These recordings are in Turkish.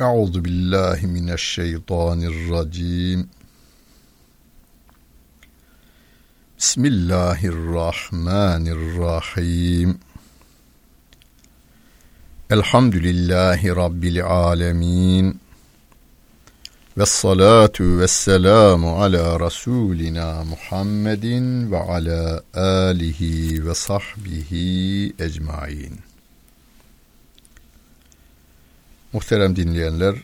Euzu billahi mineşşeytanirracim. Bismillahirrahmanirrahim. Elhamdülillahi Rabbil alemin. Ve salatu ve selamu ala Resulina Muhammedin ve ala alihi ve sahbihi ecmain. Muhterem dinleyenler,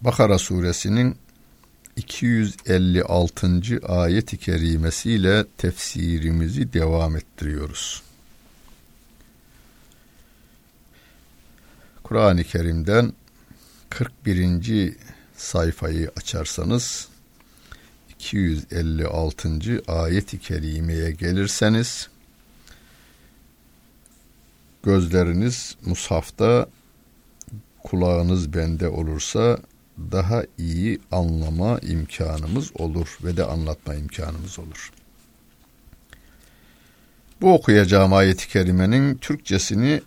Bakara suresinin 256. ayet-i kerimesiyle tefsirimizi devam ettiriyoruz. Kur'an-ı Kerim'den 41. sayfayı açarsanız 256. ayet-i kerimeye gelirseniz gözleriniz mushafta kulağınız bende olursa daha iyi anlama imkanımız olur ve de anlatma imkanımız olur. Bu okuyacağım ayet-i kerimenin Türkçesini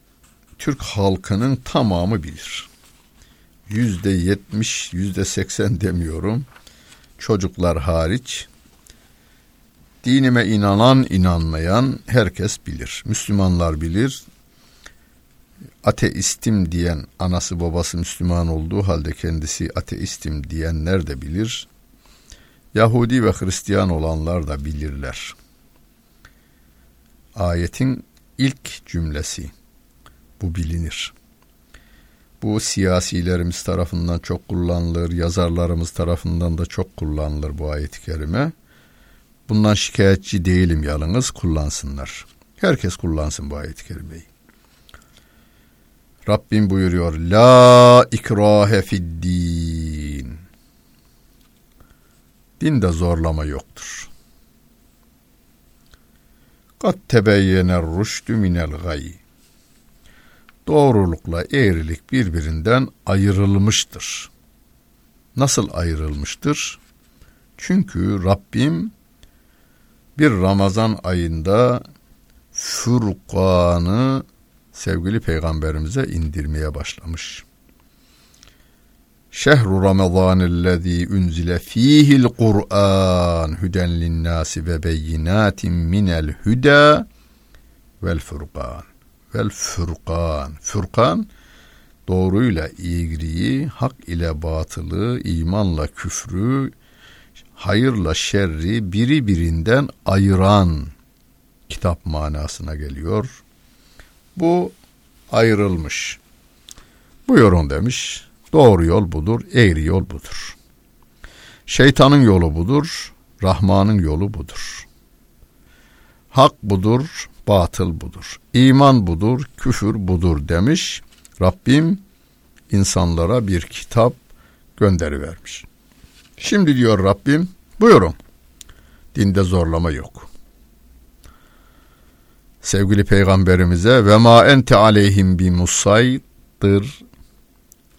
Türk halkının tamamı bilir. Yüzde yetmiş, yüzde seksen demiyorum. Çocuklar hariç dinime inanan inanmayan herkes bilir. Müslümanlar bilir, ateistim diyen anası babası Müslüman olduğu halde kendisi ateistim diyenler de bilir. Yahudi ve Hristiyan olanlar da bilirler. Ayetin ilk cümlesi bu bilinir. Bu siyasilerimiz tarafından çok kullanılır, yazarlarımız tarafından da çok kullanılır bu ayet-i kerime. Bundan şikayetçi değilim yalnız kullansınlar. Herkes kullansın bu ayet-i kerimeyi. Rabbim buyuruyor La ikrahe fid din Dinde zorlama yoktur. Kat tebeyyener rüştü minel gay Doğrulukla eğrilik birbirinden ayrılmıştır. Nasıl ayrılmıştır? Çünkü Rabbim bir Ramazan ayında Furkan'ı sevgili peygamberimize indirmeye başlamış. Şehru Ramazanellezî unzile fîhil Kur'an huden linnâsi ve beyinatin minel huda vel furkan. Vel furkan. Furkan doğruyla iğriyi, hak ile batılı, imanla küfrü, hayırla şerri biri birinden ayıran kitap manasına geliyor. Bu ayrılmış. Buyurun demiş. Doğru yol budur, eğri yol budur. Şeytanın yolu budur, Rahman'ın yolu budur. Hak budur, batıl budur. İman budur, küfür budur demiş. Rabbim insanlara bir kitap gönderivermiş. Şimdi diyor Rabbim, buyurun. Dinde zorlama yok sevgili peygamberimize ve ma ente aleyhim bi musaydır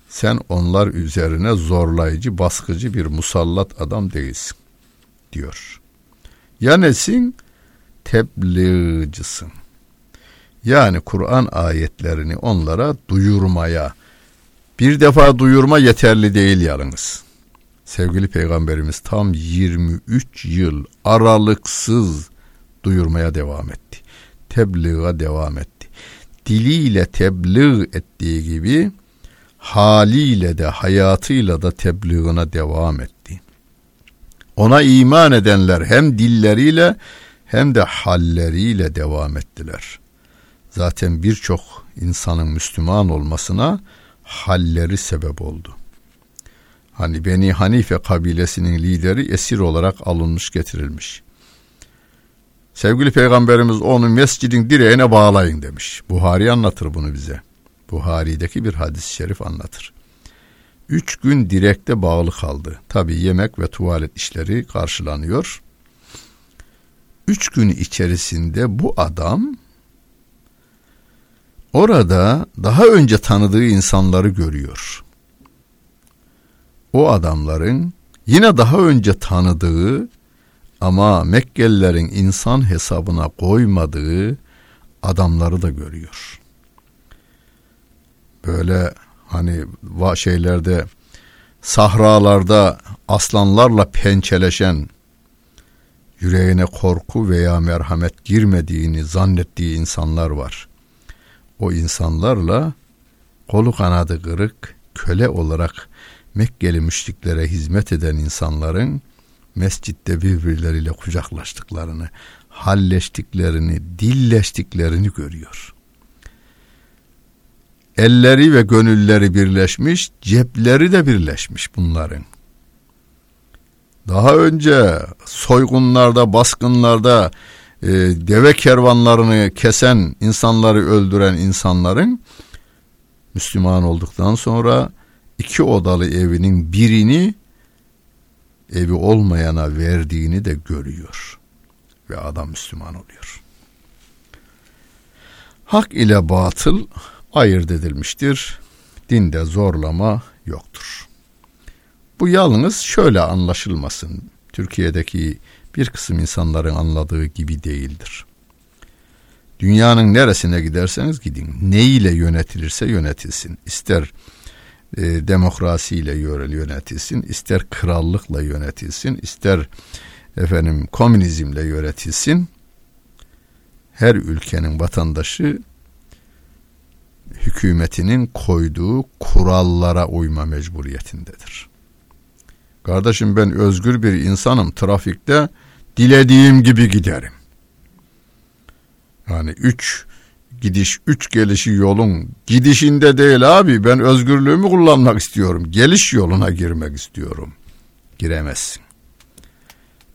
sen onlar üzerine zorlayıcı, baskıcı bir musallat adam değilsin diyor. Ya nesin? Tebliğcısın. Yani Kur'an ayetlerini onlara duyurmaya, bir defa duyurma yeterli değil yalnız. Sevgili Peygamberimiz tam 23 yıl aralıksız duyurmaya devam etti tebliğe devam etti. Diliyle tebliğ ettiği gibi haliyle de hayatıyla da tebliğine devam etti. Ona iman edenler hem dilleriyle hem de halleriyle devam ettiler. Zaten birçok insanın Müslüman olmasına halleri sebep oldu. Hani Beni Hanife kabilesinin lideri esir olarak alınmış getirilmiş. Sevgili peygamberimiz onu mescidin direğine bağlayın demiş. Buhari anlatır bunu bize. Buhari'deki bir hadis-i şerif anlatır. Üç gün direkte bağlı kaldı. Tabi yemek ve tuvalet işleri karşılanıyor. Üç gün içerisinde bu adam orada daha önce tanıdığı insanları görüyor. O adamların yine daha önce tanıdığı ama Mekkelilerin insan hesabına koymadığı adamları da görüyor. Böyle hani şeylerde sahralarda aslanlarla pençeleşen yüreğine korku veya merhamet girmediğini zannettiği insanlar var. O insanlarla kolu kanadı kırık köle olarak Mekkeli müşriklere hizmet eden insanların mescitte birbirleriyle kucaklaştıklarını, halleştiklerini, dilleştiklerini görüyor. Elleri ve gönülleri birleşmiş, cepleri de birleşmiş bunların. Daha önce soygunlarda, baskınlarda e, deve kervanlarını kesen, insanları öldüren insanların Müslüman olduktan sonra iki odalı evinin birini evi olmayana verdiğini de görüyor. Ve adam Müslüman oluyor. Hak ile batıl ayırt edilmiştir. Dinde zorlama yoktur. Bu yalnız şöyle anlaşılmasın. Türkiye'deki bir kısım insanların anladığı gibi değildir. Dünyanın neresine giderseniz gidin. Ne ile yönetilirse yönetilsin. İster e, demokrasiyle yönetilsin, ister krallıkla yönetilsin, ister efendim komünizmle yönetilsin. Her ülkenin vatandaşı hükümetinin koyduğu kurallara uyma mecburiyetindedir. Kardeşim ben özgür bir insanım. Trafikte dilediğim gibi giderim. Yani üç gidiş, üç gelişi yolun gidişinde değil abi. Ben özgürlüğümü kullanmak istiyorum. Geliş yoluna girmek istiyorum. Giremezsin.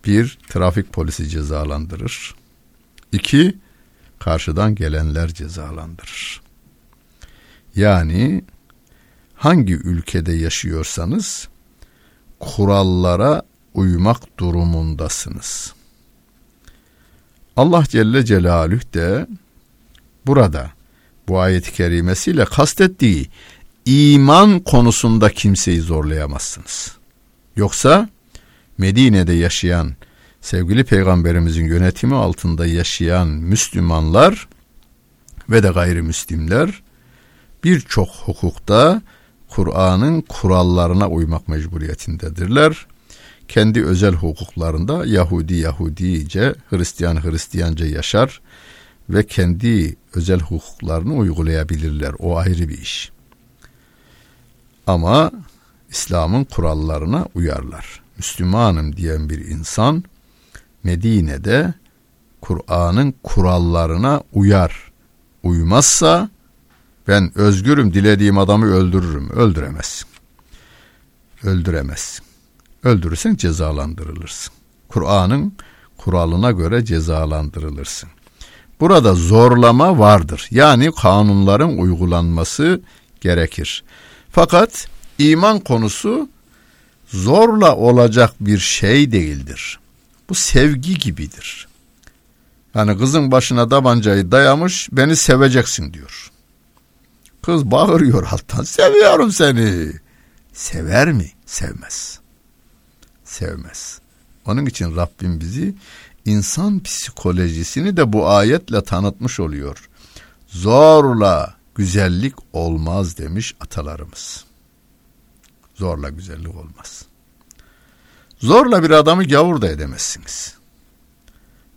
Bir, trafik polisi cezalandırır. İki, karşıdan gelenler cezalandırır. Yani hangi ülkede yaşıyorsanız kurallara uymak durumundasınız. Allah Celle Celaluhu de burada bu ayet-i kerimesiyle kastettiği iman konusunda kimseyi zorlayamazsınız. Yoksa Medine'de yaşayan sevgili peygamberimizin yönetimi altında yaşayan Müslümanlar ve de gayrimüslimler birçok hukukta Kur'an'ın kurallarına uymak mecburiyetindedirler. Kendi özel hukuklarında Yahudi Yahudice, Hristiyan Hristiyanca yaşar ve kendi özel hukuklarını uygulayabilirler. O ayrı bir iş. Ama İslam'ın kurallarına uyarlar. Müslümanım diyen bir insan Medine'de Kur'an'ın kurallarına uyar. Uymazsa ben özgürüm dilediğim adamı öldürürüm. Öldüremezsin. Öldüremezsin. Öldürürsen cezalandırılırsın. Kur'an'ın kuralına göre cezalandırılırsın. Burada zorlama vardır. Yani kanunların uygulanması gerekir. Fakat iman konusu zorla olacak bir şey değildir. Bu sevgi gibidir. Yani kızın başına tabancayı dayamış beni seveceksin diyor. Kız bağırıyor alttan seviyorum seni. Sever mi? Sevmez. Sevmez. Onun için Rabbim bizi insan psikolojisini de bu ayetle tanıtmış oluyor. Zorla güzellik olmaz demiş atalarımız. Zorla güzellik olmaz. Zorla bir adamı gavur da edemezsiniz.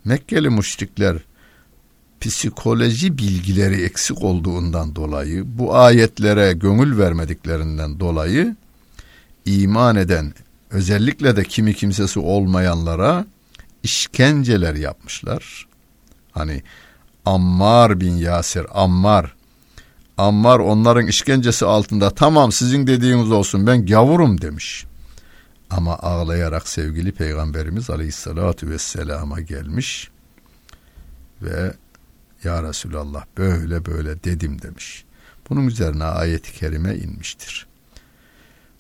Mekkeli müşrikler psikoloji bilgileri eksik olduğundan dolayı bu ayetlere gönül vermediklerinden dolayı iman eden özellikle de kimi kimsesi olmayanlara işkenceler yapmışlar. Hani Ammar bin Yasir, Ammar. Ammar onların işkencesi altında tamam sizin dediğiniz olsun ben gavurum demiş. Ama ağlayarak sevgili Peygamberimiz Aleyhisselatü Vesselam'a gelmiş ve Ya Resulallah böyle böyle dedim demiş. Bunun üzerine ayet-i kerime inmiştir.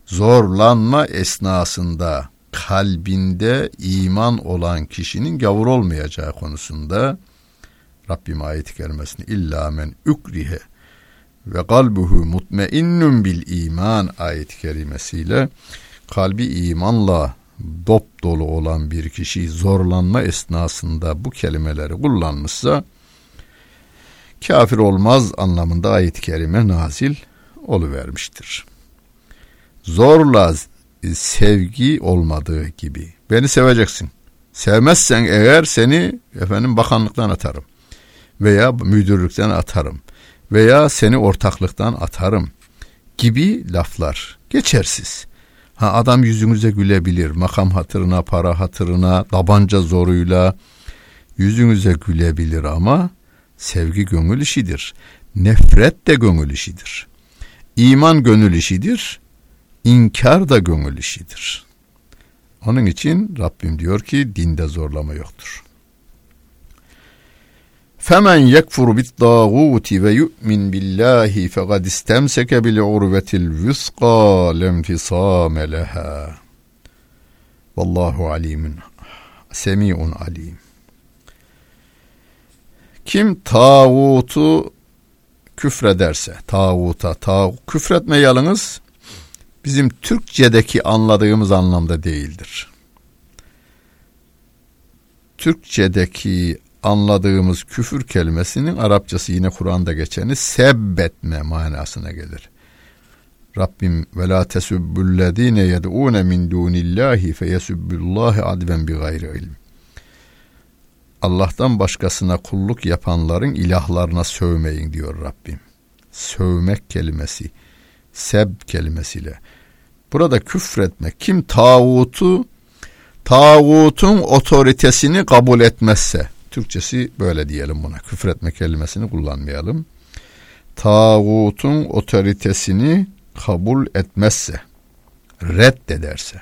Zorlanma esnasında kalbinde iman olan kişinin gavur olmayacağı konusunda Rabbim ayet-i kerimesini illa men ukrihe ve kalbuhu mutmainnun bil iman ayet-i kerimesiyle kalbi imanla dop dolu olan bir kişi zorlanma esnasında bu kelimeleri kullanmışsa kafir olmaz anlamında ayet-i kerime nazil oluvermiştir. Zorla sevgi olmadığı gibi. Beni seveceksin. Sevmezsen eğer seni efendim bakanlıktan atarım. Veya müdürlükten atarım. Veya seni ortaklıktan atarım. Gibi laflar. Geçersiz. Ha adam yüzünüze gülebilir. Makam hatırına, para hatırına, tabanca zoruyla yüzünüze gülebilir ama sevgi gönül işidir. Nefret de gönül işidir. İman gönül işidir. İnkar da gönül işidir. Onun için Rabbim diyor ki dinde zorlama yoktur. Femen yekfur bit dağuti ve yu'min billahi fekad istemseke bil urvetil vüska lem fisame leha. Vallahu alimun semiun alim. Kim tağutu küfrederse, tağuta, tağ küfretme yalınız bizim Türkçedeki anladığımız anlamda değildir. Türkçedeki anladığımız küfür kelimesinin Arapçası yine Kur'an'da geçeni sebbetme manasına gelir. Rabbim ve la tesubbullezine yed'une min dunillahi feyesubbullahi adven bi gayri ilm. Allah'tan başkasına kulluk yapanların ilahlarına sövmeyin diyor Rabbim. Sövmek kelimesi, seb kelimesiyle. Burada küfretmek. Kim tağutu, tağutun otoritesini kabul etmezse, Türkçesi böyle diyelim buna, küfretme kelimesini kullanmayalım. Tağutun otoritesini kabul etmezse, reddederse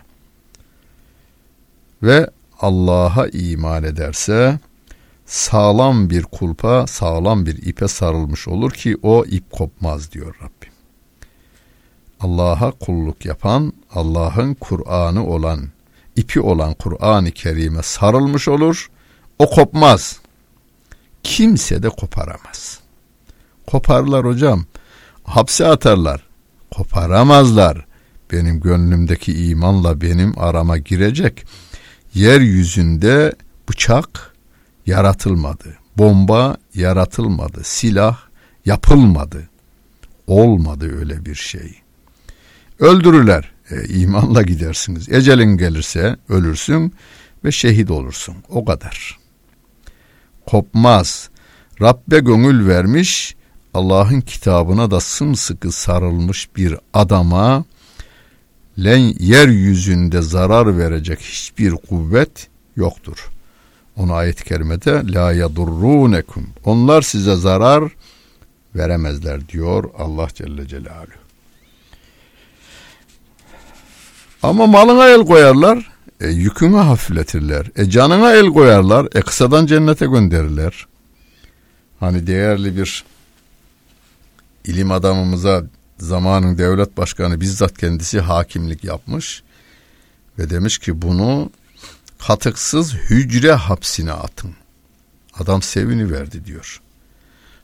ve Allah'a iman ederse, sağlam bir kulpa, sağlam bir ipe sarılmış olur ki o ip kopmaz diyor Rabbim. Allah'a kulluk yapan, Allah'ın Kur'an'ı olan, ipi olan Kur'an-ı Kerim'e sarılmış olur, o kopmaz. Kimse de koparamaz. Koparlar hocam, hapse atarlar, koparamazlar. Benim gönlümdeki imanla benim arama girecek. Yeryüzünde bıçak, yaratılmadı. Bomba yaratılmadı. Silah yapılmadı. Olmadı öyle bir şey. Öldürürler. E, imanla gidersiniz. Ecelin gelirse ölürsün ve şehit olursun. O kadar. Kopmaz. Rabbe gönül vermiş, Allah'ın kitabına da sımsıkı sarılmış bir adama len yeryüzünde zarar verecek hiçbir kuvvet yoktur. Onu ayet-i kerimede la yadurrunekum. Onlar size zarar veremezler diyor Allah Celle Celaluhu. Ama malına el koyarlar, e, yükünü hafifletirler. E canına el koyarlar, e kısadan cennete gönderirler. Hani değerli bir ilim adamımıza zamanın devlet başkanı bizzat kendisi hakimlik yapmış ve demiş ki bunu katıksız hücre hapsine atın. Adam sevini verdi diyor.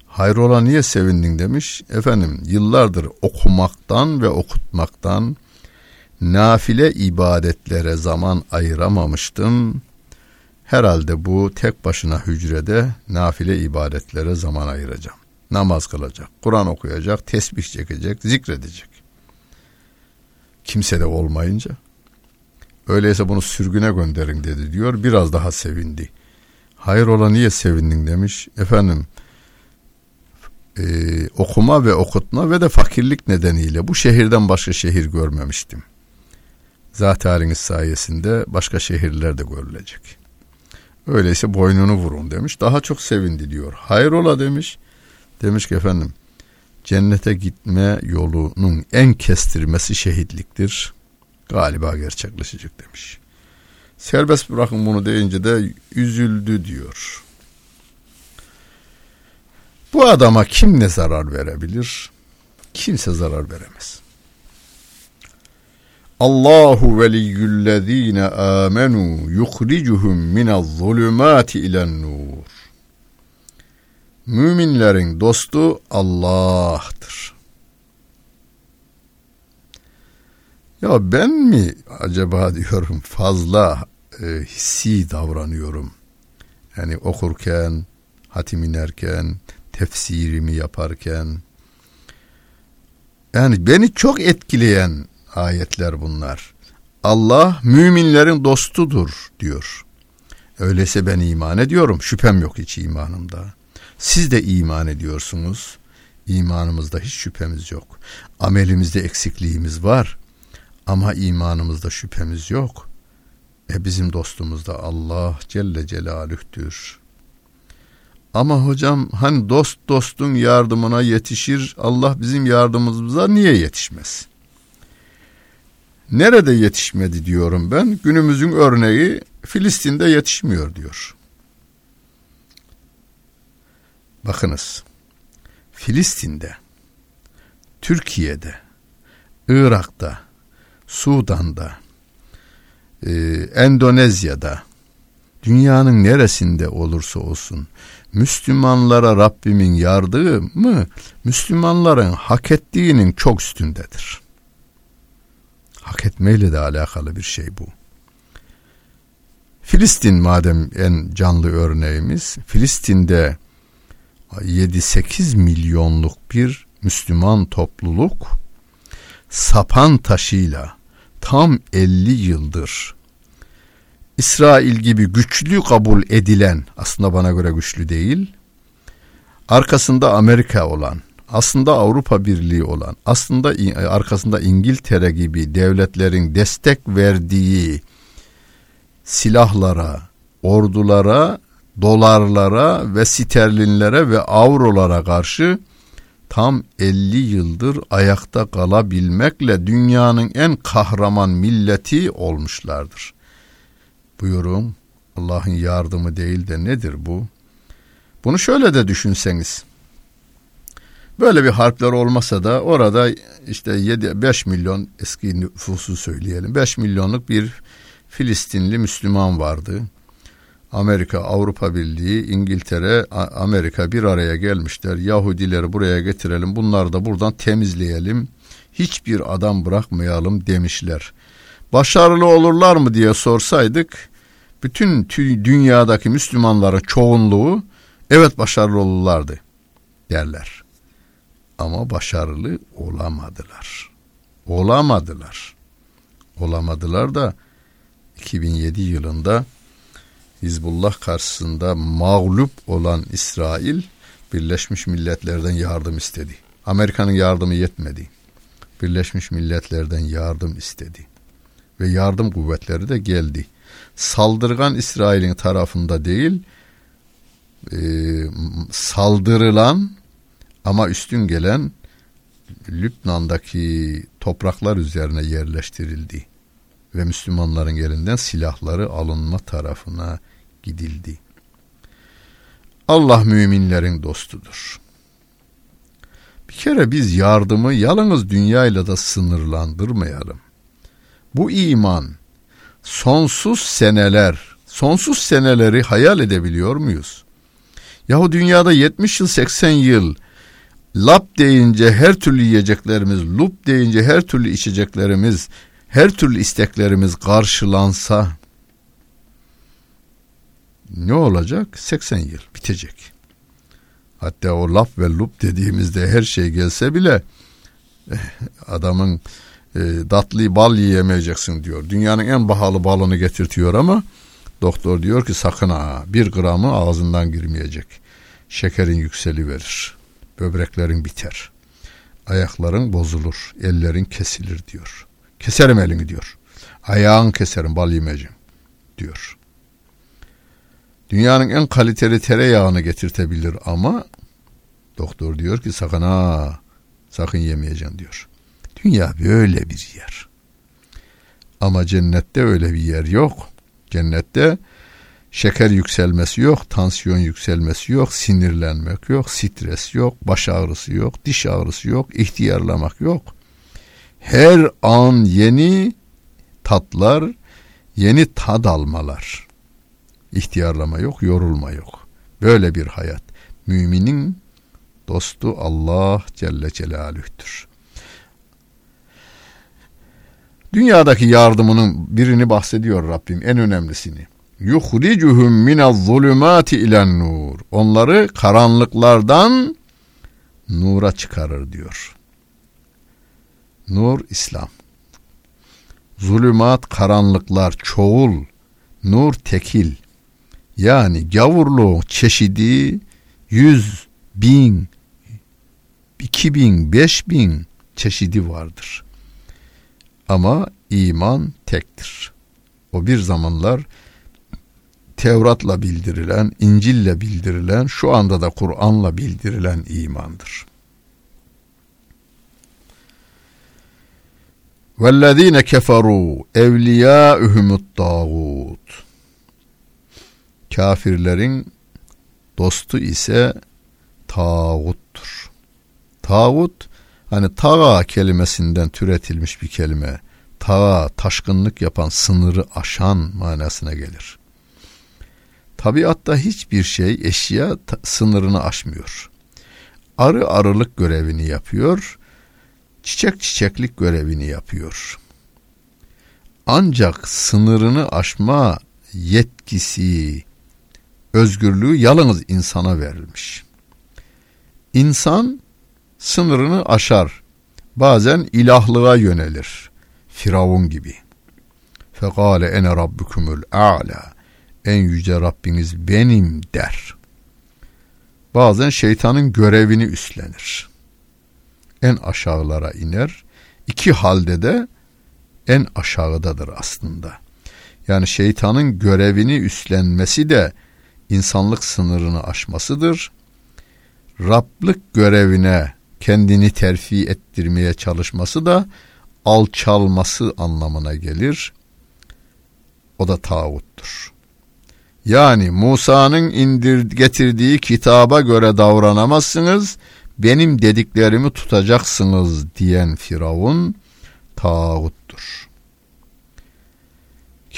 Hayrola niye sevindin demiş. Efendim yıllardır okumaktan ve okutmaktan nafile ibadetlere zaman ayıramamıştım. Herhalde bu tek başına hücrede nafile ibadetlere zaman ayıracağım. Namaz kılacak, Kur'an okuyacak, tesbih çekecek, zikredecek. Kimse de olmayınca Öyleyse bunu sürgüne gönderin dedi diyor. Biraz daha sevindi. Hayır ola niye sevindin demiş. Efendim e, okuma ve okutma ve de fakirlik nedeniyle bu şehirden başka şehir görmemiştim. Zat haliniz sayesinde başka şehirler de görülecek. Öyleyse boynunu vurun demiş. Daha çok sevindi diyor. Hayrola demiş. Demiş ki efendim cennete gitme yolunun en kestirmesi şehitliktir galiba gerçekleşecek demiş. Serbest bırakın bunu deyince de üzüldü diyor. Bu adama kim ne zarar verebilir? Kimse zarar veremez. Allahu veliyyullezine amenu yukhricuhum minez zulümati ilen nur. Müminlerin dostu Allah'tır. Ya ben mi acaba diyorum fazla e, hissi davranıyorum. Yani okurken, hatim inerken, tefsirimi yaparken Yani beni çok etkileyen ayetler bunlar. Allah müminlerin dostudur diyor. Öyleyse ben iman ediyorum. Şüphem yok hiç imanımda. Siz de iman ediyorsunuz. İmanımızda hiç şüphemiz yok. Amelimizde eksikliğimiz var. Ama imanımızda şüphemiz yok. E bizim dostumuz da Allah Celle Celaluh'tür. Ama hocam hani dost dostun yardımına yetişir Allah bizim yardımımıza niye yetişmez? Nerede yetişmedi diyorum ben. Günümüzün örneği Filistin'de yetişmiyor diyor. Bakınız. Filistin'de, Türkiye'de, Irak'ta, Sudan'da, e, Endonezya'da, dünyanın neresinde olursa olsun Müslümanlara Rabbimin yardımı Müslümanların hak ettiğinin çok üstündedir. Hak etmeyle de alakalı bir şey bu. Filistin madem en canlı örneğimiz, Filistin'de 7-8 milyonluk bir Müslüman topluluk sapan taşıyla tam 50 yıldır İsrail gibi güçlü kabul edilen aslında bana göre güçlü değil arkasında Amerika olan aslında Avrupa Birliği olan aslında arkasında İngiltere gibi devletlerin destek verdiği silahlara, ordulara, dolarlara ve sterlinlere ve avrolara karşı tam 50 yıldır ayakta kalabilmekle dünyanın en kahraman milleti olmuşlardır. Buyurun Allah'ın yardımı değil de nedir bu? Bunu şöyle de düşünseniz. Böyle bir harpler olmasa da orada işte 7 5 milyon eski nüfusu söyleyelim. 5 milyonluk bir Filistinli Müslüman vardı. Amerika, Avrupa Birliği, İngiltere, Amerika bir araya gelmişler. Yahudileri buraya getirelim, bunları da buradan temizleyelim. Hiçbir adam bırakmayalım demişler. Başarılı olurlar mı diye sorsaydık, bütün dünyadaki Müslümanların çoğunluğu evet başarılı olurlardı derler. Ama başarılı olamadılar. Olamadılar. Olamadılar da 2007 yılında Hizbullah karşısında mağlup olan İsrail Birleşmiş Milletler'den yardım istedi. Amerika'nın yardımı yetmedi. Birleşmiş Milletler'den yardım istedi. Ve yardım kuvvetleri de geldi. Saldırgan İsrail'in tarafında değil, e, saldırılan ama üstün gelen Lübnan'daki topraklar üzerine yerleştirildi ve Müslümanların elinden silahları alınma tarafına gidildi. Allah müminlerin dostudur. Bir kere biz yardımı yalnız dünyayla da sınırlandırmayalım. Bu iman sonsuz seneler, sonsuz seneleri hayal edebiliyor muyuz? Yahu dünyada 70 yıl 80 yıl lap deyince her türlü yiyeceklerimiz, lup deyince her türlü içeceklerimiz, her türlü isteklerimiz karşılansa ne olacak? 80 yıl bitecek. Hatta o laf ve lup dediğimizde her şey gelse bile eh, adamın e, tatlı bal yiyemeyeceksin diyor. Dünyanın en pahalı balını getirtiyor ama doktor diyor ki sakın ha bir gramı ağzından girmeyecek. Şekerin yükseli verir. Böbreklerin biter. Ayakların bozulur. Ellerin kesilir diyor. Keserim elini diyor. Ayağın keserim bal yemeyeceğim diyor. Dünyanın en kaliteli tereyağını getirtebilir ama doktor diyor ki sakın ha sakın yemeyeceksin diyor. Dünya böyle bir yer. Ama cennette öyle bir yer yok. Cennette şeker yükselmesi yok, tansiyon yükselmesi yok, sinirlenmek yok, stres yok, baş ağrısı yok, diş ağrısı yok, ihtiyarlamak yok. Her an yeni tatlar, yeni tad almalar. İhtiyarlama yok, yorulma yok. Böyle bir hayat. Müminin dostu Allah Celle Celaluh'tür. Dünyadaki yardımının birini bahsediyor Rabbim en önemlisini. Yuhricuhum minez zulümati ilen nur. Onları karanlıklardan nura çıkarır diyor. nur İslam. Zulümat karanlıklar çoğul, nur tekil. Yani gavurluğun çeşidi yüz, bin, iki bin, beş bin çeşidi vardır. Ama iman tektir. O bir zamanlar Tevrat'la bildirilen, İncil'le bildirilen, şu anda da Kur'an'la bildirilen imandır. وَالَّذ۪ينَ كَفَرُوا اَوْلِيَاءُهُمُ الطَّاغُوتُ Kafirlerin dostu ise tağuttur. Tağut hani tağa kelimesinden türetilmiş bir kelime. Tağa, taşkınlık yapan, sınırı aşan manasına gelir. Tabiatta hiçbir şey eşya sınırını aşmıyor. Arı arılık görevini yapıyor, çiçek çiçeklik görevini yapıyor. Ancak sınırını aşma yetkisi, özgürlüğü yalnız insana verilmiş. İnsan sınırını aşar. Bazen ilahlığa yönelir. Firavun gibi. Fekale ene rabbukumul a'la. En yüce Rabbiniz benim der. Bazen şeytanın görevini üstlenir. En aşağılara iner. İki halde de en aşağıdadır aslında. Yani şeytanın görevini üstlenmesi de insanlık sınırını aşmasıdır. Rablık görevine kendini terfi ettirmeye çalışması da alçalması anlamına gelir. O da tağuttur. Yani Musa'nın indir getirdiği kitaba göre davranamazsınız, benim dediklerimi tutacaksınız diyen Firavun tağuttur.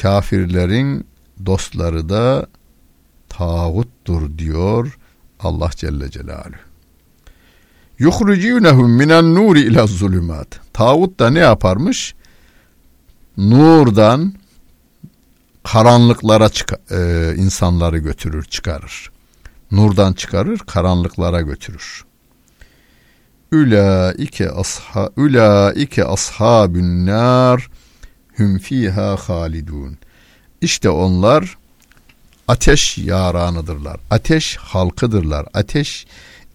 Kafirlerin dostları da tağuttur diyor Allah Celle Celaluhu. Yuhrucunehum minen nuri ila zulümat. Tağut da ne yaparmış? Nurdan karanlıklara çık- e, insanları götürür, çıkarır. Nurdan çıkarır, karanlıklara götürür. Ülaike asha ülaike ashabun nar hum fiha halidun. İşte onlar ateş yaranıdırlar. Ateş halkıdırlar. Ateş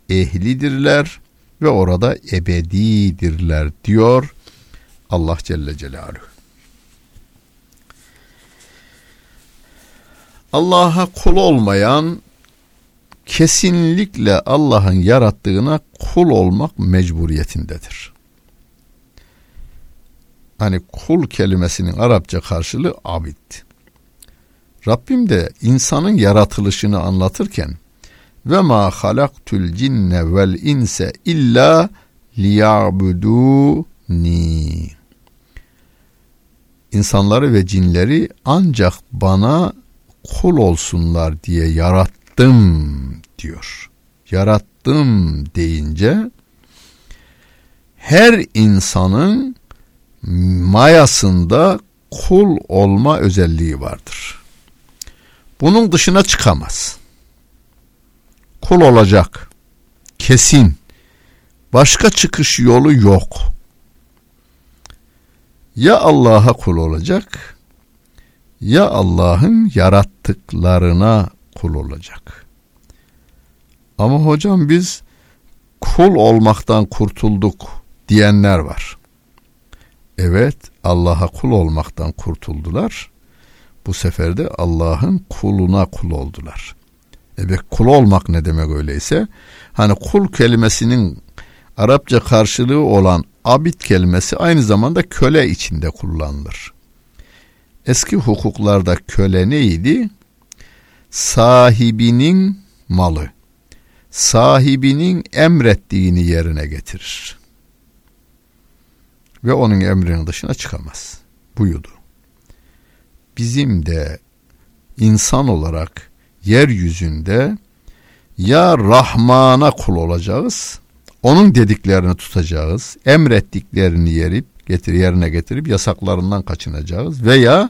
ehlidirler ve orada ebedidirler diyor Allah Celle Celaluhu. Allah'a kul olmayan kesinlikle Allah'ın yarattığına kul olmak mecburiyetindedir. Hani kul kelimesinin Arapça karşılığı abid. Rabbim de insanın yaratılışını anlatırken ve ma halaktul cinne vel inse illa liyabuduni İnsanları ve cinleri ancak bana kul olsunlar diye yarattım diyor. Yarattım deyince her insanın mayasında kul olma özelliği vardır. Bunun dışına çıkamaz. Kul olacak. Kesin. Başka çıkış yolu yok. Ya Allah'a kul olacak ya Allah'ın yarattıklarına kul olacak. Ama hocam biz kul olmaktan kurtulduk diyenler var. Evet Allah'a kul olmaktan kurtuldular. Bu sefer de Allah'ın kuluna kul oldular. Evet kul olmak ne demek öyleyse? Hani kul kelimesinin Arapça karşılığı olan abid kelimesi aynı zamanda köle içinde kullanılır. Eski hukuklarda köle neydi? Sahibinin malı. Sahibinin emrettiğini yerine getirir. Ve onun emrinin dışına çıkamaz. Buydu. Bizim de insan olarak yeryüzünde ya Rahman'a kul olacağız, onun dediklerini tutacağız, emrettiklerini yerip getir yerine getirip yasaklarından kaçınacağız veya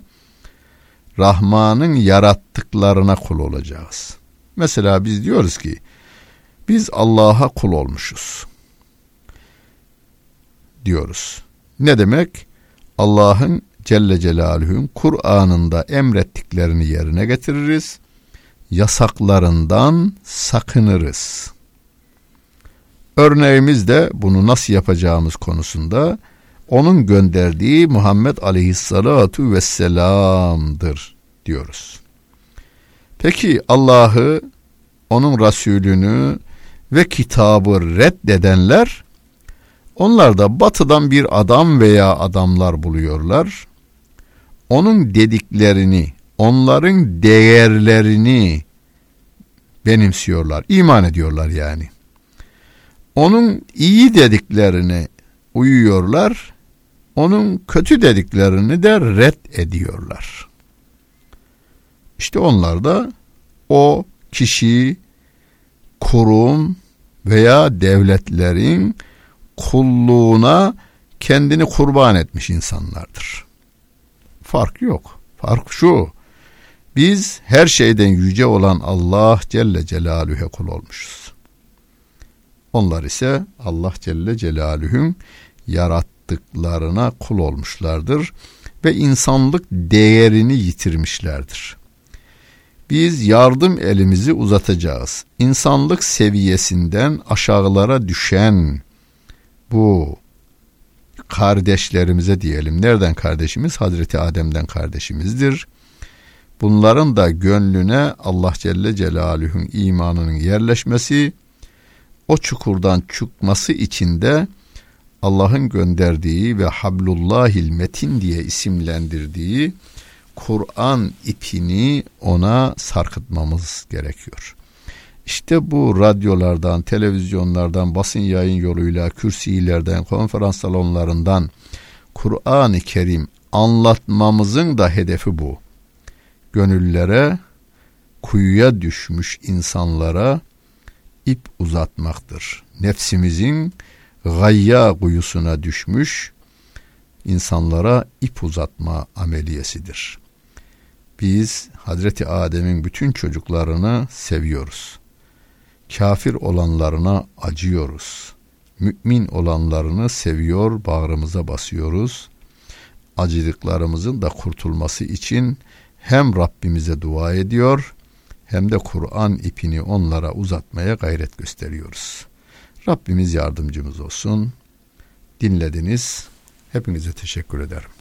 Rahman'ın yarattıklarına kul olacağız. Mesela biz diyoruz ki biz Allah'a kul olmuşuz. Diyoruz. Ne demek? Allah'ın Celle Celaluhu'nun Kur'an'ında emrettiklerini yerine getiririz. Yasaklarından sakınırız. Örneğimiz de bunu nasıl yapacağımız konusunda onun gönderdiği Muhammed Aleyhisselatu Vesselam'dır diyoruz. Peki Allah'ı, onun Resulünü ve kitabı reddedenler, onlar da batıdan bir adam veya adamlar buluyorlar. Onun dediklerini, onların değerlerini benimsiyorlar, iman ediyorlar yani. Onun iyi dediklerini uyuyorlar, onun kötü dediklerini de red ediyorlar. İşte onlar da o kişi, kurum veya devletlerin kulluğuna kendini kurban etmiş insanlardır. Fark yok. Fark şu. Biz her şeyden yüce olan Allah Celle Celaluhu'ya kul olmuşuz. Onlar ise Allah Celle Celaluhu'nun yarattıklarına kul olmuşlardır ve insanlık değerini yitirmişlerdir. Biz yardım elimizi uzatacağız. İnsanlık seviyesinden aşağılara düşen bu kardeşlerimize diyelim. Nereden kardeşimiz? Hazreti Adem'den kardeşimizdir. Bunların da gönlüne Allah Celle Celaluhu'nun imanının yerleşmesi, o çukurdan çıkması için de Allah'ın gönderdiği ve Hablullahil Metin diye isimlendirdiği Kur'an ipini ona sarkıtmamız gerekiyor. İşte bu radyolardan, televizyonlardan, basın yayın yoluyla, kürsilerden, konferans salonlarından Kur'an-ı Kerim anlatmamızın da hedefi bu. Gönüllere, kuyuya düşmüş insanlara ip uzatmaktır. Nefsimizin gayya kuyusuna düşmüş insanlara ip uzatma ameliyesidir. Biz Hazreti Adem'in bütün çocuklarını seviyoruz. Kafir olanlarına acıyoruz. Mümin olanlarını seviyor, bağrımıza basıyoruz. Acıdıklarımızın da kurtulması için hem Rabbimize dua ediyor hem de Kur'an ipini onlara uzatmaya gayret gösteriyoruz. Rabbimiz yardımcımız olsun. Dinlediniz. Hepinize teşekkür ederim.